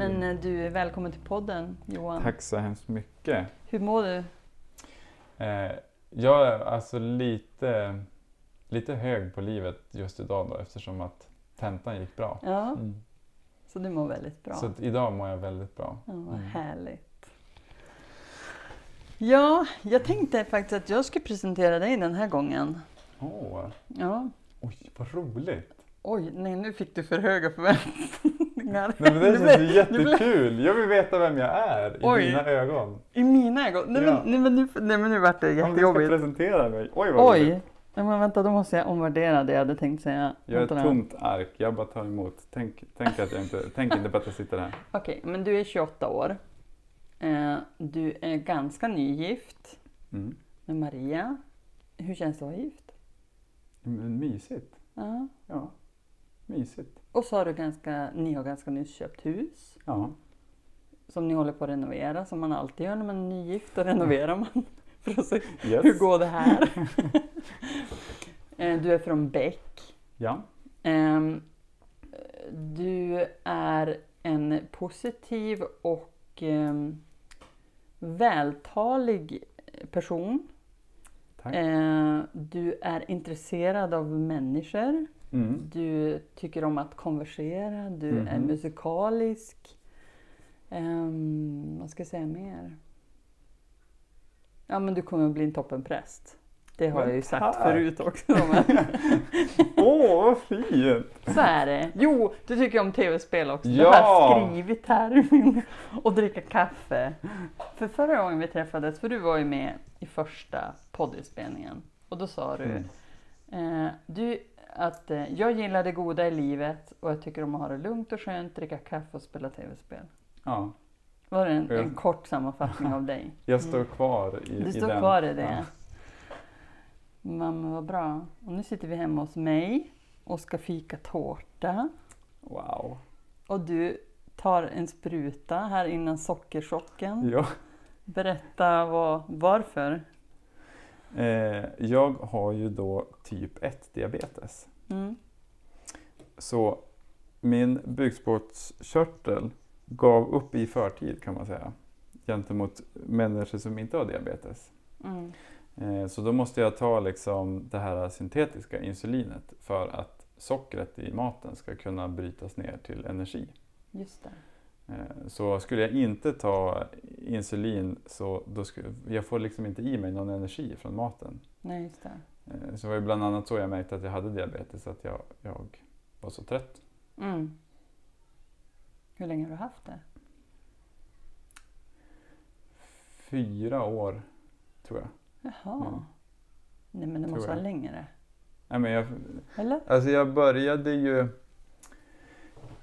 Men eh, du är välkommen till podden Johan. Tack så hemskt mycket. Hur mår du? Eh, jag är alltså lite, lite hög på livet just idag då eftersom att tentan gick bra. Ja, Mm. så du mår väldigt bra. Så idag mår jag väldigt bra. Ja, vad Mm. härligt. Ja, jag tänkte faktiskt att jag skulle presentera dig den här gången. Åh, Ja. oj vad roligt! Oj, nej nu fick du för höga förväntningar. Nej, men det känns ju jättekul! Jag vill veta vem jag är i Oj. dina ögon. I mina ögon? Nej, Ja. men, nej, men nu, nej men nu vart det Om du ska jättejobbigt. presentera mig. Oj vad! Oj! Nej, men vänta, då måste jag omvärdera det jag hade tänkt säga. Jag är ett tomt ark, jag bara tar emot. Tänk, tänk, att jag inte, tänk inte på att jag sitter här. Okej, men du är 28 år. Eh, du är ganska nygift Mm. med Maria. Hur känns det att vara gift? Men mysigt. Ja. Ja, mysigt. Och så har du ganska, ni har ganska nyss köpt hus Ja. som ni håller på att renovera som man alltid gör när man är nygift. Då renoverar man för att se Yes. hur går det här. Eh, du är från Bäck. Ja. Ehm, Du är en positiv och ehm, vältalig person. Tack. Eh, Du är intresserad av människor. Mm. Du tycker om att konversera. Du är Mhm. musikalisk. Ehm, vad ska jag säga mer? Ja, men du kommer att bli en toppenpräst. Det har Men jag ju sagt tack. förut också. Men Åh, vad fint! så är det. Jo, du tycker om tv-spel också. Det Ja. har jag skrivit här. Och dricka kaffe. För förra gången vi träffades, för du var ju med i första poddinspelningen. Och då sa du, Mm. eh, du att eh, jag gillar det goda i livet och jag tycker om att ha det lugnt och skönt, dricka kaffe och spela tv-spel. Ja, Var det en, en kort sammanfattning av dig? jag står kvar i, Du i står den. kvar i det. Ja. Mamma, vad bra. Och nu sitter vi hemma hos mig och ska fika tårta. Wow. Och du tar en spruta här innan sockerchocken. Ja. Berätta vad, varför. Eh, jag har ju då typ 1 diabetes. Mm. Så min bukspottkörtel gav upp i förtid kan man säga. Gentemot människor som inte har diabetes. Mm. Eh, så då måste jag ta liksom det här syntetiska insulinet för att sockret i maten ska kunna brytas ner till energi. Just det. Eh, Så skulle jag inte ta insulin så då skulle, jag får liksom inte i mig någon energi från maten. Nej, just det. Eh, Så det var ju bland annat så jag märkte att jag hade diabetes, att jag, jag var så trött. Mm. Hur länge har du haft det? Fyra år tror jag. Jaha. Mm. Nej, men det måste vara längre. Nej, men jag, Eller? alltså jag började ju...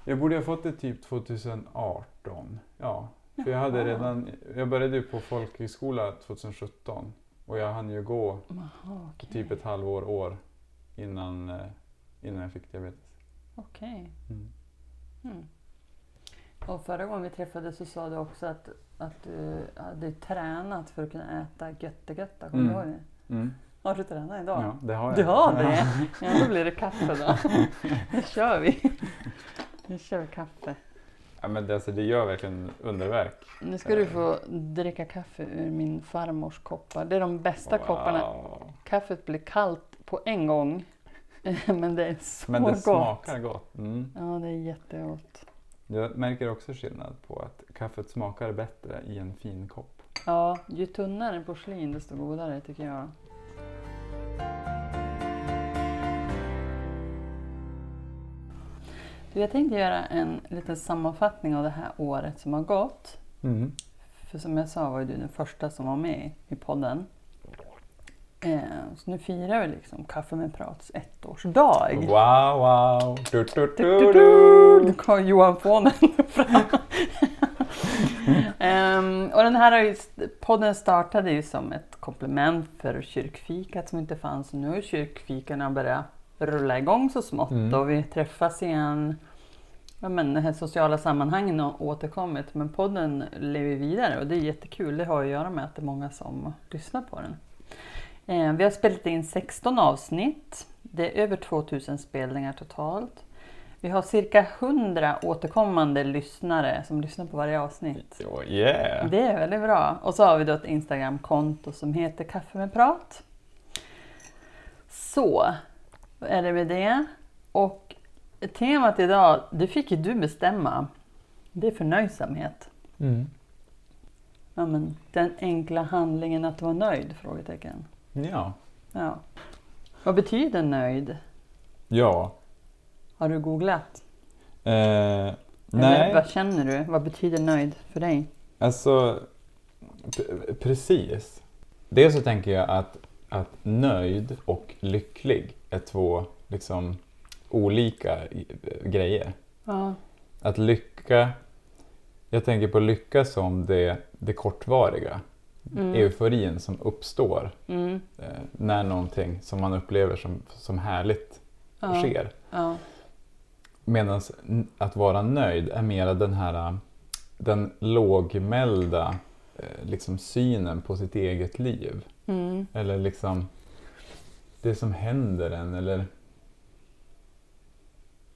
Jag borde ha fått det typ 2018. Ja, för jag hade redan... Jag började ju på folkhögskola 2017 och jag hann ju gå Jaha, okej. typ ett halvår, år innan, eh, innan jag fick diabetes. Okej. Mm. Mm. Och förra gången vi träffades så sa du också att, att du hade tränat för att kunna äta göttegötta. Kommer du Mm. ihåg det? Mm. Har du tränat idag? Ja, det har jag. Du har det? Ja, då blir det kaffe då. Nu kör vi. Nu kör vi kaffe. Ja, men det, alltså, det gör verkligen underverk. Nu ska du få dricka kaffe ur min farmors koppar. Det är de bästa kopparna. Wow. Kaffet blir kallt på en gång. Men det är så Men det gott. smakar gott. Mm. Ja, det är jättegott. Jag märker också skillnad på att kaffet smakar bättre i en fin kopp. Ja, ju tunnare porslin desto godare tycker jag. Jag tänkte göra en liten sammanfattning av det här året som har gått. Mm. För som jag sa var ju du den första som var med i podden. Eh, så nu firar vi liksom Kaffe med Prats ettårsdag. Wow, wow! Du, du, Du, du, du, du. kom Johan Fånen fram. Ehm, och den här ju, podden startade ju som ett komplement för kyrkfikat som inte fanns. Nu har kyrkfikarna börjat rulla igång så smått Mm. och vi träffas igen. Ja, men de här sociala sammanhangen har återkommit men podden lever vidare och det är jättekul. Det har att göra med att det är många som lyssnar på den. Eh, vi har spelat in 16 avsnitt. Det är över 2000 spelningar totalt. Vi har cirka 100 återkommande lyssnare som lyssnar på varje avsnitt. Jo, yeah. Det är väldigt bra. Och så har vi då ett Instagramkonto som heter Kaffe med prat. Så är det med det. Och temat idag, det fick ju du bestämma. Det är förnöjsamhet. Mm. Ja, men den enkla handlingen att vara nöjd? Frågetecken. Ja. Ja. Vad betyder nöjd? Ja. Har du googlat? Eh, Eller nej, vad känner du? Vad betyder nöjd för dig? alltså precis. Dels så tänker jag att, att nöjd och lycklig är två liksom olika grejer. Ja. Att lycka, jag tänker på lycka som det, det kortvariga. Mm. Euforin som uppstår Mm. eh, när någonting som man upplever som, som härligt Ja. sker. Ja. Medan att vara nöjd är mera den här den lågmälda eh, liksom synen på sitt eget liv. Mm. Eller liksom det som händer en eller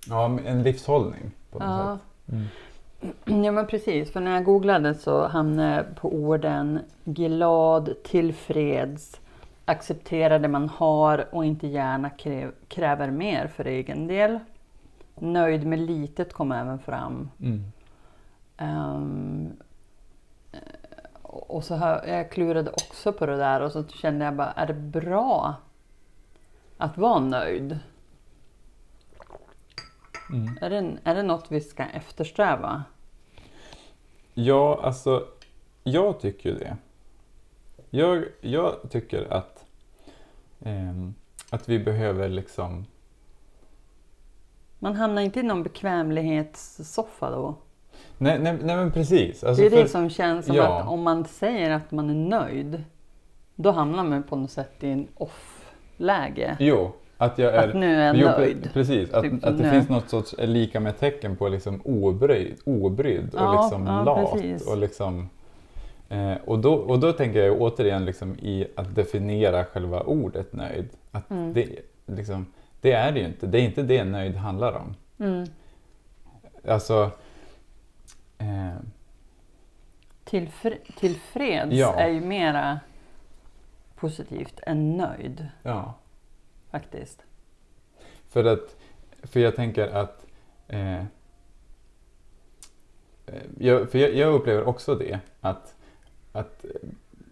ja, en livshållning på något Ja. sätt. Mm. ja men precis, för när jag googlade så hamnade jag på orden glad, tillfreds, acceptera det man har och inte gärna krä- kräver mer för egen del. Nöjd med litet kom även fram. Mm. Eh, och så hör, jag klurade också på det där och så kände jag bara, är det bra att vara nöjd? Mm. Är det, är det något vi ska eftersträva? Ja, alltså jag tycker ju det. Jag, jag tycker att, ehm, att vi behöver liksom Man hamnar inte i någon bekvämlighetssoffa då. Nej, nej, nej men precis. Alltså det är det för- som känns som ja. att om man säger att man är nöjd, då hamnar man på något sätt i en off-läge. Jo, att jag är... Att nu är jag nöjd. pre- Precis, att, Typ att det nu. finns något sorts lika med tecken på liksom obrydd, obrydd och Ja, liksom ja, lat. precis. Och, liksom, eh, och, då, och då tänker jag återigen liksom i att definiera själva ordet nöjd. Att Mm. det, liksom, det är det ju inte. Det är inte det nöjd handlar om. Mm. Alltså... Eh, Tillfre, tillfreds Ja. är ju mera positivt än nöjd ja. Faktiskt. För, att, för jag tänker att... Eh, eh, jag, för jag, jag upplever också det. Att, att,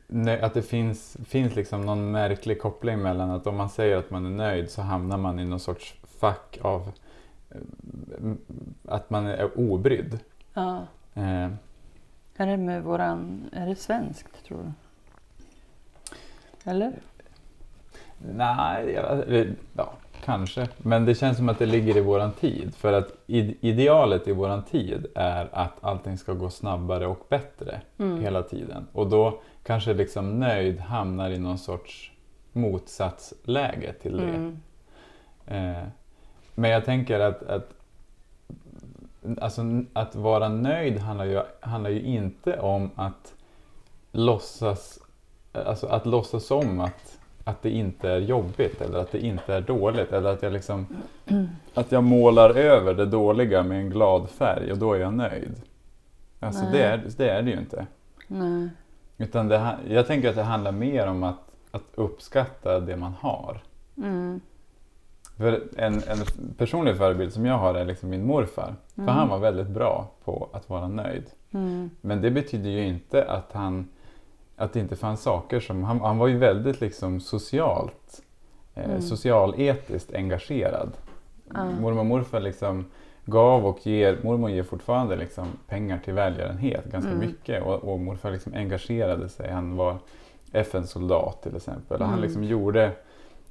nö- att det finns, finns liksom någon märklig koppling mellan att om man säger att man är nöjd så hamnar man i någon sorts fack av eh, att man är obrydd. Ja. Eh, Är det med våran, är det svenskt tror du? Eller? Nej, ja, det- ja, kanske. Men det känns som att det ligger i våran tid. För att id- idealet i våran tid är att allting ska gå snabbare och bättre Mm. hela tiden. Och då kanske liksom nöjd hamnar i någon sorts motsatsläge till det. Mm. Eh, men jag tänker att, att, alltså, att vara nöjd handlar ju, handlar ju inte om att låtsas, alltså, att låtsas som att, att det inte är jobbigt eller att det inte är dåligt. Eller att jag, liksom, att jag målar över det dåliga med en glad färg och då är jag nöjd. Alltså Nej. det är, det är det ju inte. Nej. Utan det, jag tänker att det handlar mer om att, att uppskatta det man har. Mm. För en, en personlig förebild som jag har är liksom min morfar. För Mm. han var väldigt bra på att vara nöjd. Mm. Men det betyder ju inte att han att det inte fanns saker som... Han, han var ju väldigt liksom socialt, eh, Mm. socialetiskt engagerad. Ja. Mormor och morfar liksom gav och ger, mormor ger fortfarande liksom pengar till välgörenhet ganska Mm. mycket. Och, och morfar liksom engagerade sig. Han var FN-soldat till exempel. Och han Mm. liksom gjorde,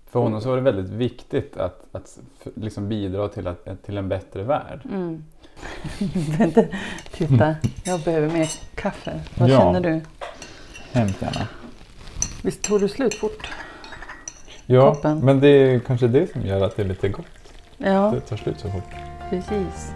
för honom så var det väldigt viktigt att, att liksom bidra till, att, till en bättre värld. Mm. Titta, jag behöver mer kaffe. Vad Ja. känner du? Hemskt gärna. Visst tog det slut fort? Ja, Koppen. men det är kanske det som gör att det är lite gott. Ja, Det tar slut så fort. precis.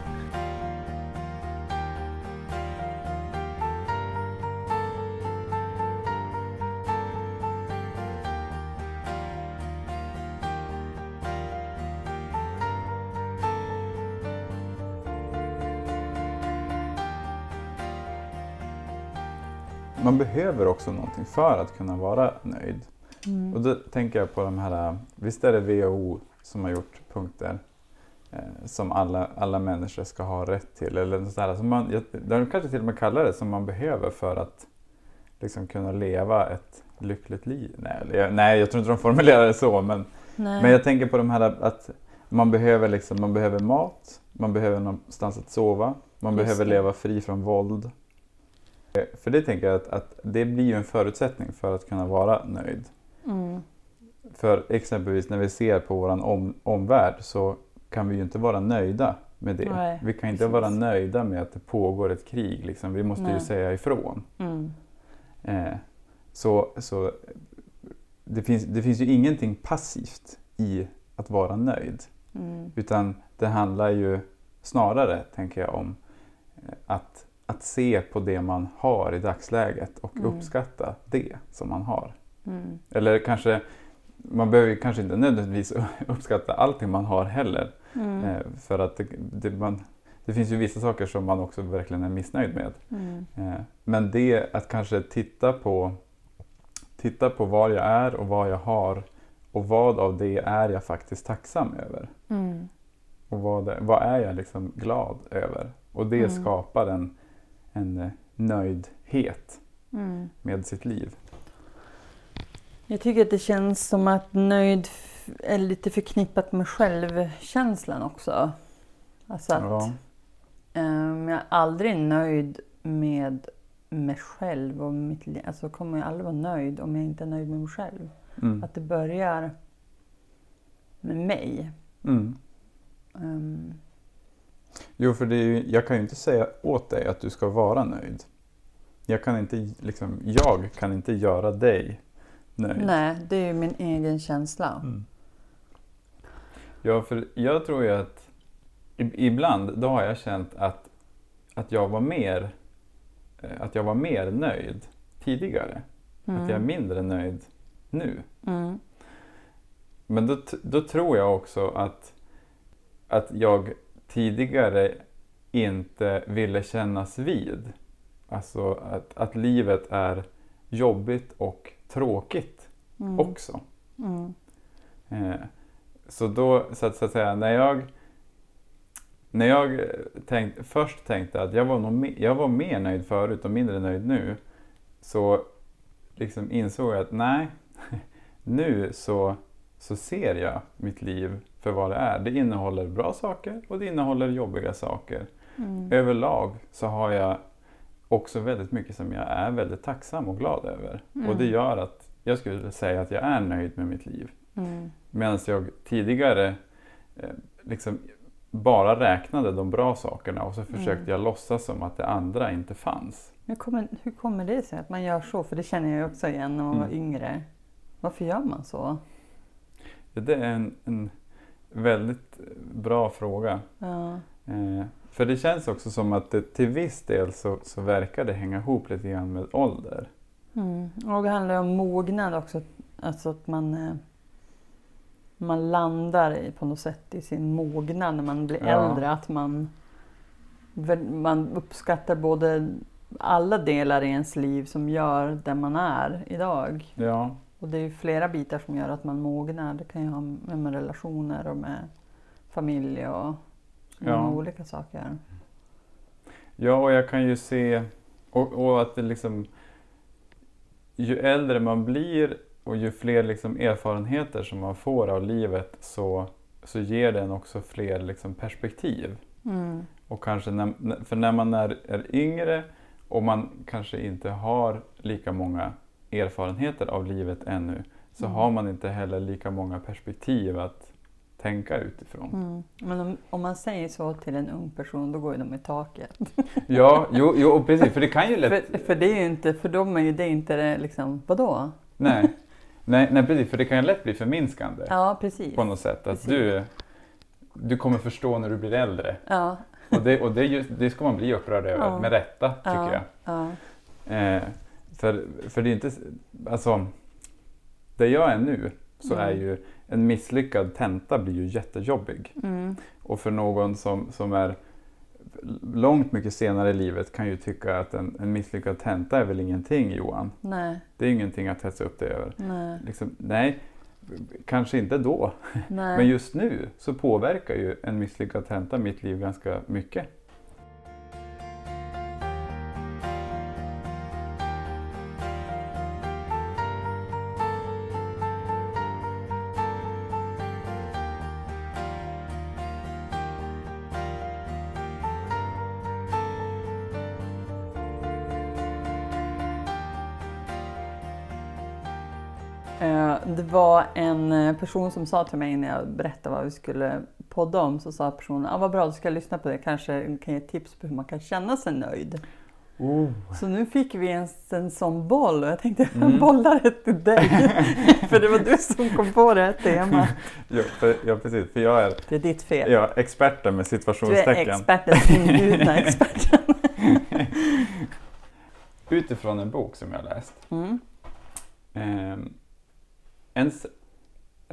Man behöver också någonting för att kunna vara nöjd. Mm. Och då tänker jag på de här, visst är det WHO som har gjort punkter eh, som alla, alla människor ska ha rätt till. Eller något sånt där, som man, jag- de kanske till och med kallar det som man behöver för att liksom kunna leva ett lyckligt liv. Nej, jag, nej, jag tror inte de formulerar det så. Men, Nej. men jag tänker på de här att man behöver, liksom, man behöver mat, man behöver någonstans att sova, man Just behöver det. leva fri från våld. Eh, För det tänker jag att, att det blir ju en förutsättning för att kunna vara nöjd. Mm. För exempelvis när vi ser på vår om, omvärld så kan vi ju inte vara nöjda med det. Nej, vi kan inte precis. vara nöjda med att det pågår ett krig. Liksom. Vi måste ju Nej. säga ifrån. Mm. Eh, så så det, finns, det finns ju ingenting passivt i att vara nöjd. Mm. Utan det handlar ju snarare, tänker jag, om eh, att, att se på det man har i dagsläget och Mm. uppskatta det som man har. Mm. Eller kanske, man behöver kanske inte nödvändigtvis uppskatta allting man har heller. Mm. Eh, för att det, det, man, det finns ju vissa saker som man också verkligen är missnöjd med. Mm. Eh, men det att kanske titta på, titta på var jag är och vad jag har och vad av det är jag faktiskt tacksam över. Mm. Och vad, vad är jag liksom glad över? Och det Mm. skapar en, en eh, nöjdhet Mm. med sitt liv. Jag tycker att det känns som att nöjd är lite förknippat med självkänslan också. Alltså att Ja. ehm, jag är aldrig nöjd med mig själv och mitt liv. Alltså kommer jag aldrig vara nöjd om jag inte är nöjd med mig själv. Mm. Att det börjar med mig. Mm. Ehm, Jo, för ju, jag kan ju inte säga åt dig att du ska vara nöjd. Jag kan inte, liksom, jag kan inte göra dig nöjd. nej, det är ju min egen känsla. Mm. Ja, för jag tror ju att ibland då har jag känt att, att, jag var mer, eh, att jag var mer nöjd tidigare. Att jag är Mm. mindre nöjd nu. Mm. Men då, då tror jag också att, att jag tidigare inte ville kännas vid. Alltså att, att livet är jobbigt och tråkigt Mm. också. Mm. Eh, så då, så att, så att säga, när jag, när jag tänkt, först tänkte att jag var, nog, jag var mer nöjd förut och mindre nöjd nu, så liksom insåg jag att nej, nu så, så ser jag mitt liv för vad det är. Det innehåller bra saker och det innehåller jobbiga saker. Mm. Överlag så har jag också väldigt mycket som jag är väldigt tacksam och glad över. Och det Mm. gör att jag skulle säga att jag är nöjd med mitt liv. Mm. Medan jag tidigare eh, liksom bara räknade de bra sakerna och så försökte Mm. jag låtsas som att det andra inte fanns. Hur, kommer, hur kommer det sig att man gör så? För det känner jag också igen när man var Mm. yngre. Varför gör man så? Det är en, en väldigt bra fråga. Ja. Eh, för det känns också som att det, till viss del så, så verkar det hänga ihop lite grann med ålder. Mm. Och det handlar om mognad också. Alltså att man, eh, man landar i, på något sätt i sin mognad när man blir Ja. äldre. Att man, man uppskattar både alla delar i ens liv som gör där man är idag. Ja, Och det är ju flera bitar som gör att man mognar. Det kan ju ha med, med relationer och med familj och Ja. många olika saker. ja och jag kan ju se och, och att det liksom ju äldre man blir och ju fler liksom erfarenheter som man får av livet så, så ger den också fler liksom perspektiv. Mm. Och kanske när, för när man är, är yngre och man kanske inte har lika många erfarenheter av livet ännu så Mm. har man inte heller lika många perspektiv att tänka utifrån. Mm. Men om, om man säger så till en ung person då går ju de i taket. Ja, jo, jo precis, för det kan ju lätt... För, för det är ju inte, för dem är ju det inte det liksom, vadå? Nej, nej, nej, precis, för det kan ju lätt bli förminskande Ja, precis. på något sätt. Att Precis. du, du kommer förstå när du blir äldre. Ja, Och det, och det, det ska man bli upprörd över, Ja. med rätta tycker ja, jag. ja. Eh, för, för det är inte, alltså, där jag är nu så Mm. är ju en misslyckad tenta blir ju jättejobbig. Mm. Och för någon som, som är långt mycket senare i livet kan ju tycka att en, en misslyckad tenta är väl ingenting Johan. Nej, Det är ingenting att hetsa upp dig över. nej, Liksom, nej, kanske inte då. nej. Men just nu så påverkar ju en misslyckad tenta mitt liv ganska mycket. Person som sa till mig när jag berättade vad vi skulle podda om så sa personen ah, vad bra du ska lyssna på det kanske kan ge tips på hur man kan känna sig nöjd. Oh. Så nu fick vi en, en sån boll och jag tänkte Mm. jag bollar det till dig. för det var du som kom på det här temat. Ja, för, ja, precis. För jag är, Det är ditt fel. är experten med du är situationstecken. experten, inbjudna experten. Utifrån en bok som jag läst. Mm. Eh, ens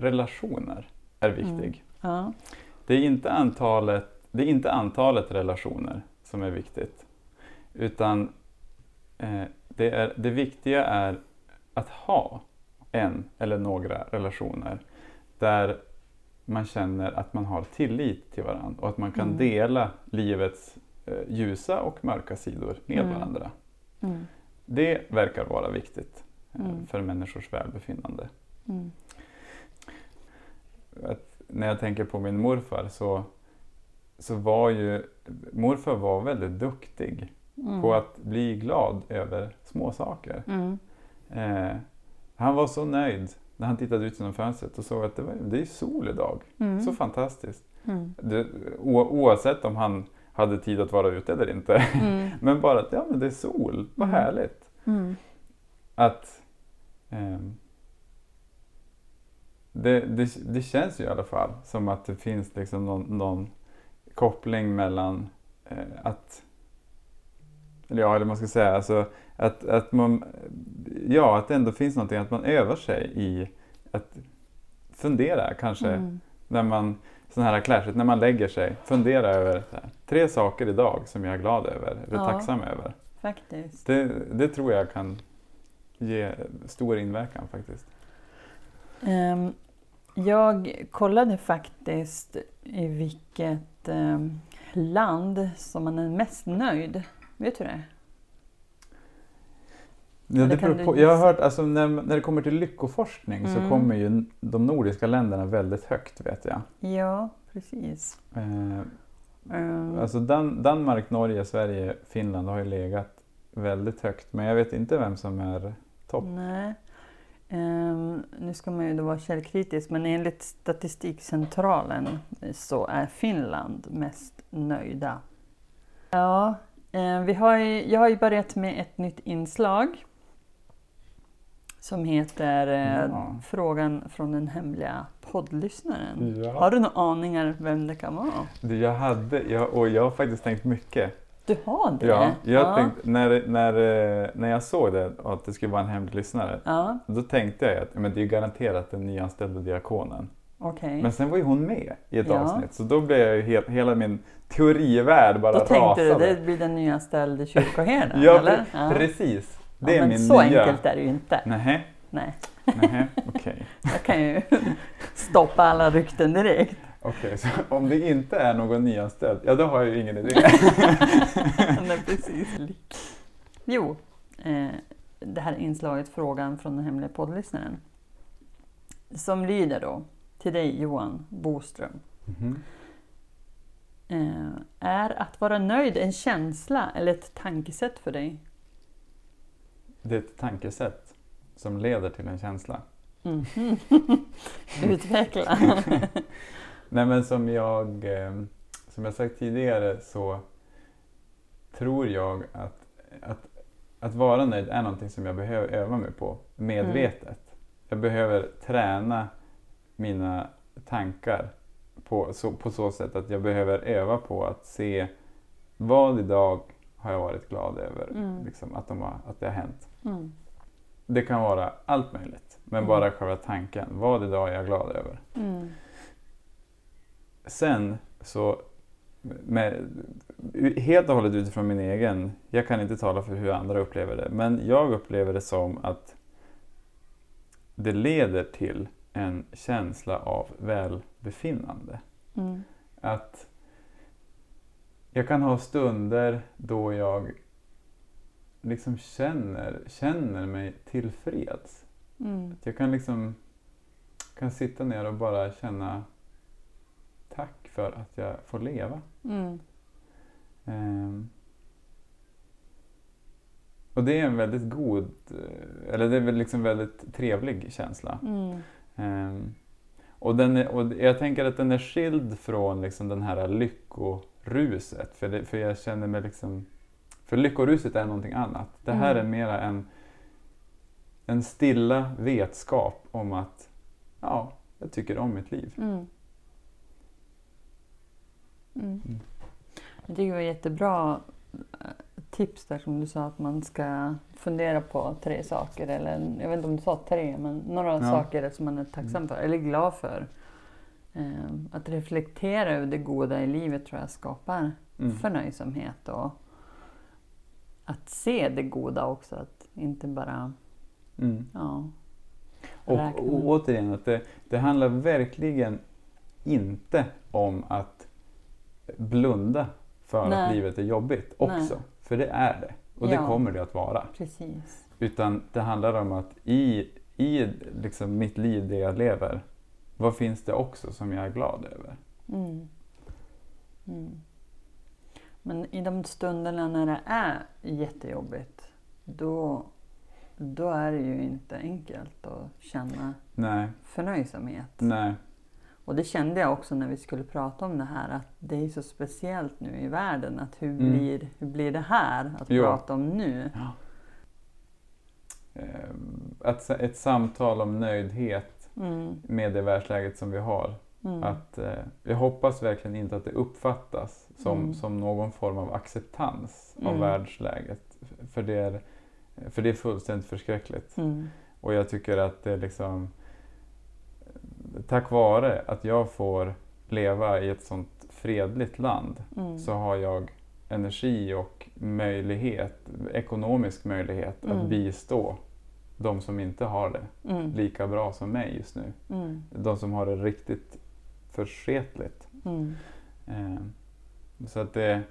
relationer är viktig. Ja. Det, är inte antalet, det är inte antalet relationer som är viktigt. Utan eh, det, är, det viktiga är att ha en eller några relationer där man känner att man har tillit till varandra och att man kan Mm. dela livets eh, ljusa och mörka sidor med Mm. varandra. Mm. Det verkar vara viktigt eh, Mm. för människors välbefinnande. När jag tänker på min morfar så, så var ju morfar var väldigt duktig Mm. på att bli glad över små saker. Mm. Eh, han var så nöjd när han tittade ut genom fönstret och såg att det, var, det är sol idag. Mm. Så fantastiskt. Mm. Det, o, oavsett om han hade tid att vara ute eller inte. Mm. Men bara att ja, men det är sol, vad Mm. härligt. Att ehm, det, det, det känns ju i alla fall som att det finns liksom någon, någon koppling mellan eh, att eller ja, eller man ska säga alltså att, att man ja, att det ändå finns någonting att man övar sig i att fundera kanske Mm. när man sån här clashigt, när man lägger sig, fundera över här, tre saker idag som jag är glad över, eller Ja. tacksam över. Faktiskt. Det, det tror jag kan ge stor inverkan faktiskt. Ehm, jag kollade faktiskt i vilket ehm, land som man är mest nöjd. Vet du det? Ja, det beror på. Jag har hört, alltså, när, när det kommer till lyckoforskning så Mm. kommer ju de nordiska länderna väldigt högt vet jag. Ja, precis. Eh, Ehm, alltså Dan, Danmark, Norge, Sverige, Finland har ju legat väldigt högt men jag vet inte vem som är topp. Nej. Ehm, nu ska man ju då vara källkritisk men enligt Statistikcentralen så är Finland mest nöjda. Ja, eh, vi har ju, jag har ju börjat med ett nytt inslag som heter eh, Ja. Frågan från den hemliga poddlyssnaren. Ja. Har du några aningar vem det kan vara? Du, Jag hade, jag, och jag har faktiskt tänkt mycket. Du har det? Ja, jag Tänkte, när, när, eh, när jag såg det och att det skulle vara en hemlig lyssnare Ja, då tänkte jag att men det är garanterat den nyanställda diakonen. okej. Men sen var ju hon med i ett Ja. avsnitt så då blev jag ju helt, hela min teorivärld bara Då tänkte du rasade. det blir den nyanställde kyrkoherden? ja, eller? pre- precis. Det Ja, är min så nya... enkelt är det ju inte. Nähä, Nej, nähä, okej. jag kan ju stoppa alla rykten direkt. Okej, så om det inte är någon nyanställd, ja då har jag ju ingen idé. Nej, precis. Jo, eh, det här inslaget Frågan från den hemliga poddlyssnaren. Som lyder då till dig Johan Boström. Mhm. Eh, är att vara nöjd en känsla eller ett tankesätt för dig? Det är ett tankesätt som leder till en känsla. Mhm. Utveckla. Nej men som jag, eh, som jag sagt tidigare så tror jag att, att, att vara nöjd är någonting som jag behöver öva mig på medvetet. Jag behöver träna mina tankar på så, på så sätt att jag behöver öva på att se vad idag har jag varit glad över Mm. liksom, att, de har, att det har hänt. Mm. Det kan vara allt möjligt, men Mm. bara själva tanken. Vad idag är jag glad över? Sen så med, helt och hållet utifrån min egen, jag kan inte tala för hur andra upplever det, men jag upplever det som att det leder till en känsla av välbefinnande. Mm. Att jag kan ha stunder då jag liksom känner, känner mig tillfreds. Mm. Jag kan liksom kan sitta ner och bara känna för att jag får leva. Mm. Ehm. Och det är en väldigt god, eller det är väl liksom väldigt trevlig känsla. Mm. Ehm. Och, den är, och jag tänker att den är skild från liksom den här lyckoruset. För, det, för jag känner mig liksom... För lyckoruset är någonting annat. Det här Mm. är mera en, en stilla vetskap om att ja, jag tycker om mitt liv. Mm. Mm. Mm. Jag tycker det var jättebra eh, tips där som du sa att man ska fundera på tre saker. Eller jag vet inte om du sa tre, men några Ja. saker som man är tacksam för eller glad för. Eh, Att reflektera över det goda i livet tror jag skapar Mm. förnöjsamhet och att se det goda också. Att inte bara Mm. ja, Och, och återigen, att det, det handlar verkligen inte om att blunda för att Nej. livet är jobbigt också. Nej. För det är det. Och det Ja. kommer det att vara. precis. Utan det handlar om att i, i liksom mitt liv, det jag lever, vad finns det också som jag är glad över? Mm. Mm. Men i de stunderna när det är jättejobbigt, då, då är det ju inte enkelt att känna Nej, förnöjsamhet. nej, Och det kände jag också när vi skulle prata om det här, att det är så speciellt nu i världen. Att hur, Mm. blir, hur blir det här att Ja. prata om nu? Ehm, Att, ett samtal om nöjdhet Mm. med det världsläget som vi har. Mm. Att, eh, jag hoppas verkligen inte att det uppfattas som, Mm. som någon form av acceptans av Mm. världsläget. För det, är, för det är fullständigt förskräckligt. Mm. Och jag tycker att det är liksom tack vare att jag får leva i ett sånt fredligt land Mm. så har jag energi och möjlighet, ekonomisk möjlighet Mm. att bistå de som inte har det Mm. lika bra som mig just nu. Mm. De som har det riktigt försketligt. Mm. Eh, Så att det...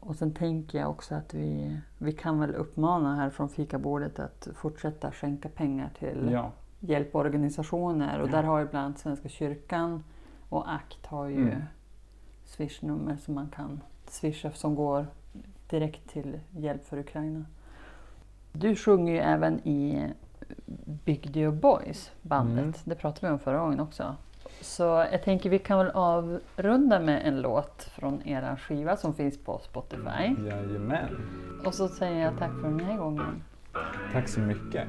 Och sen tänker jag också att vi, vi kan väl uppmana här från fikabordet att fortsätta skänka pengar till Ja, hjälporganisationer. Och Ja. där har ju bland annat Svenska kyrkan och ACT har ju Mm. swishnummer som man kan swisha som går direkt till hjälp för Ukraina. Du sjunger ju även i Big Dio Boys, bandet. Mm. Det pratade vi om förra gången också. Så jag tänker vi kan väl avrunda med en låt från era skiva som finns på Spotify. jajamän. Och så säger jag tack för den här gången. Tack så mycket.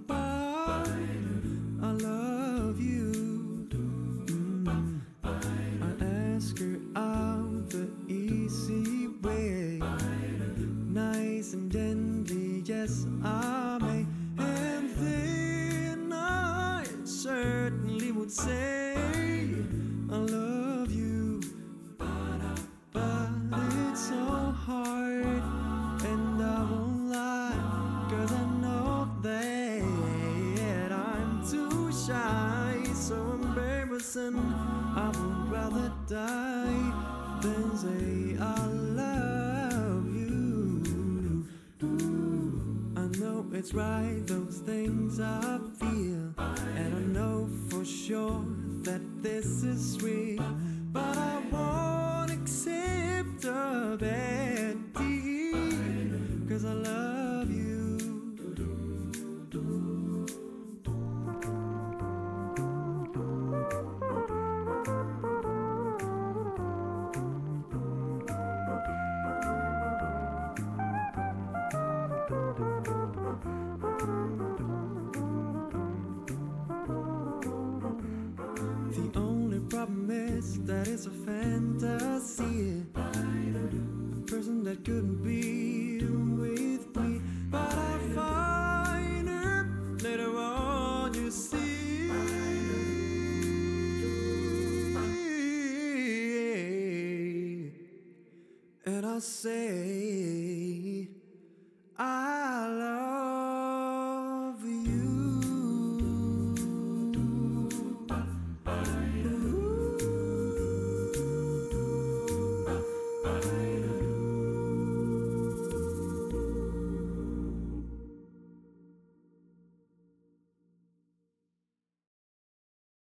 desire. Mess that is a fantasy. A person that couldn't be with me, but I find her later on. You see, and I say.